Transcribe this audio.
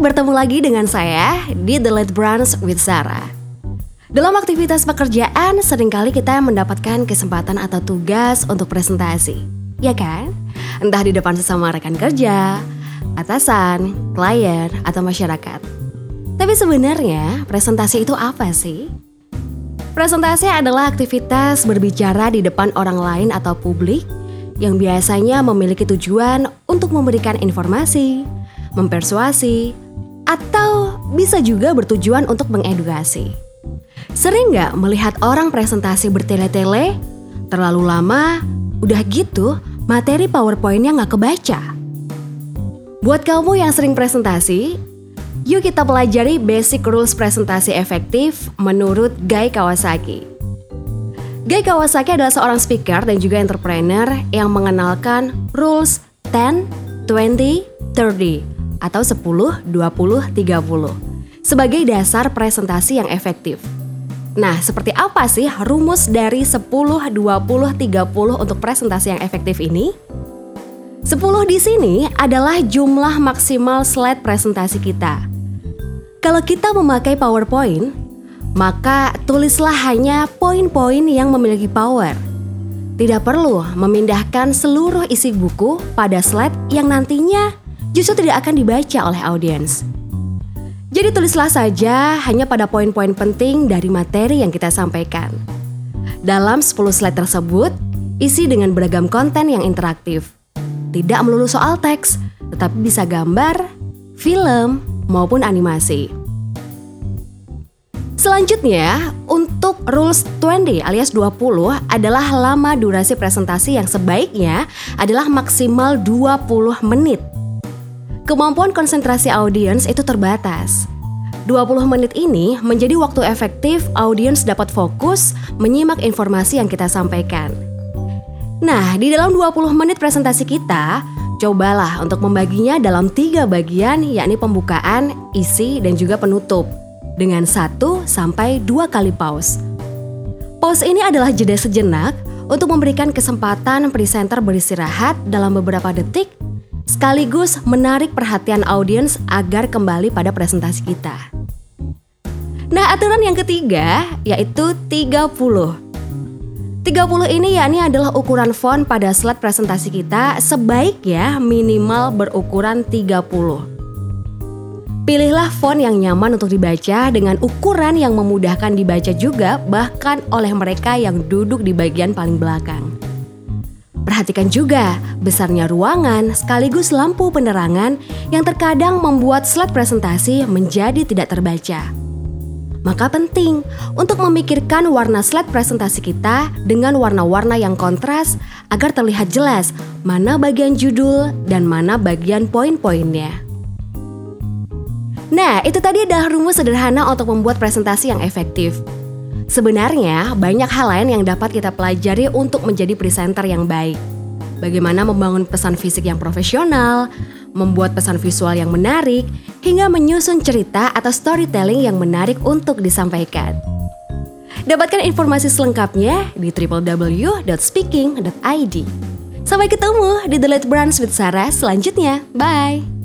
bertemu lagi dengan saya di The Late Brunch with Sarah. Dalam aktivitas pekerjaan, sering kali kita mendapatkan kesempatan atau tugas untuk presentasi, ya kan? Entah di depan sesama rekan kerja, atasan, klien, atau masyarakat. Tapi sebenarnya presentasi itu apa sih? Presentasi adalah aktivitas berbicara di depan orang lain atau publik yang biasanya memiliki tujuan untuk memberikan informasi, mempersuasi, atau bisa juga bertujuan untuk mengedukasi. Sering nggak melihat orang presentasi bertele-tele, terlalu lama, udah gitu materi powerpointnya nggak kebaca? Buat kamu yang sering presentasi, yuk kita pelajari basic rules presentasi efektif menurut Guy Kawasaki. Guy Kawasaki adalah seorang speaker dan juga entrepreneur yang mengenalkan rules 10, 20, 30 atau 10, 20, 30 sebagai dasar presentasi yang efektif. Nah, seperti apa sih rumus dari 10, 20, 30 untuk presentasi yang efektif ini? 10 di sini adalah jumlah maksimal slide presentasi kita. Kalau kita memakai PowerPoint, maka tulislah hanya poin-poin yang memiliki power. Tidak perlu memindahkan seluruh isi buku pada slide yang nantinya justru tidak akan dibaca oleh audiens. Jadi tulislah saja hanya pada poin-poin penting dari materi yang kita sampaikan. Dalam 10 slide tersebut, isi dengan beragam konten yang interaktif. Tidak melulu soal teks, tetapi bisa gambar, film, maupun animasi. Selanjutnya, untuk rules 20 alias 20 adalah lama durasi presentasi yang sebaiknya adalah maksimal 20 menit Kemampuan konsentrasi audiens itu terbatas. 20 menit ini menjadi waktu efektif audiens dapat fokus menyimak informasi yang kita sampaikan. Nah, di dalam 20 menit presentasi kita, cobalah untuk membaginya dalam tiga bagian yakni pembukaan, isi, dan juga penutup dengan satu sampai dua kali pause. Pause ini adalah jeda sejenak untuk memberikan kesempatan presenter beristirahat dalam beberapa detik sekaligus menarik perhatian audiens agar kembali pada presentasi kita. Nah, aturan yang ketiga yaitu 30. 30 ini yakni adalah ukuran font pada slide presentasi kita sebaiknya minimal berukuran 30. Pilihlah font yang nyaman untuk dibaca dengan ukuran yang memudahkan dibaca juga bahkan oleh mereka yang duduk di bagian paling belakang. Perhatikan juga besarnya ruangan sekaligus lampu penerangan yang terkadang membuat slide presentasi menjadi tidak terbaca. Maka penting untuk memikirkan warna slide presentasi kita dengan warna-warna yang kontras agar terlihat jelas mana bagian judul dan mana bagian poin-poinnya. Nah, itu tadi adalah rumus sederhana untuk membuat presentasi yang efektif. Sebenarnya, banyak hal lain yang dapat kita pelajari untuk menjadi presenter yang baik. Bagaimana membangun pesan fisik yang profesional, membuat pesan visual yang menarik, hingga menyusun cerita atau storytelling yang menarik untuk disampaikan. Dapatkan informasi selengkapnya di www.speaking.id. Sampai ketemu di The Late Brunch with Sarah selanjutnya. Bye!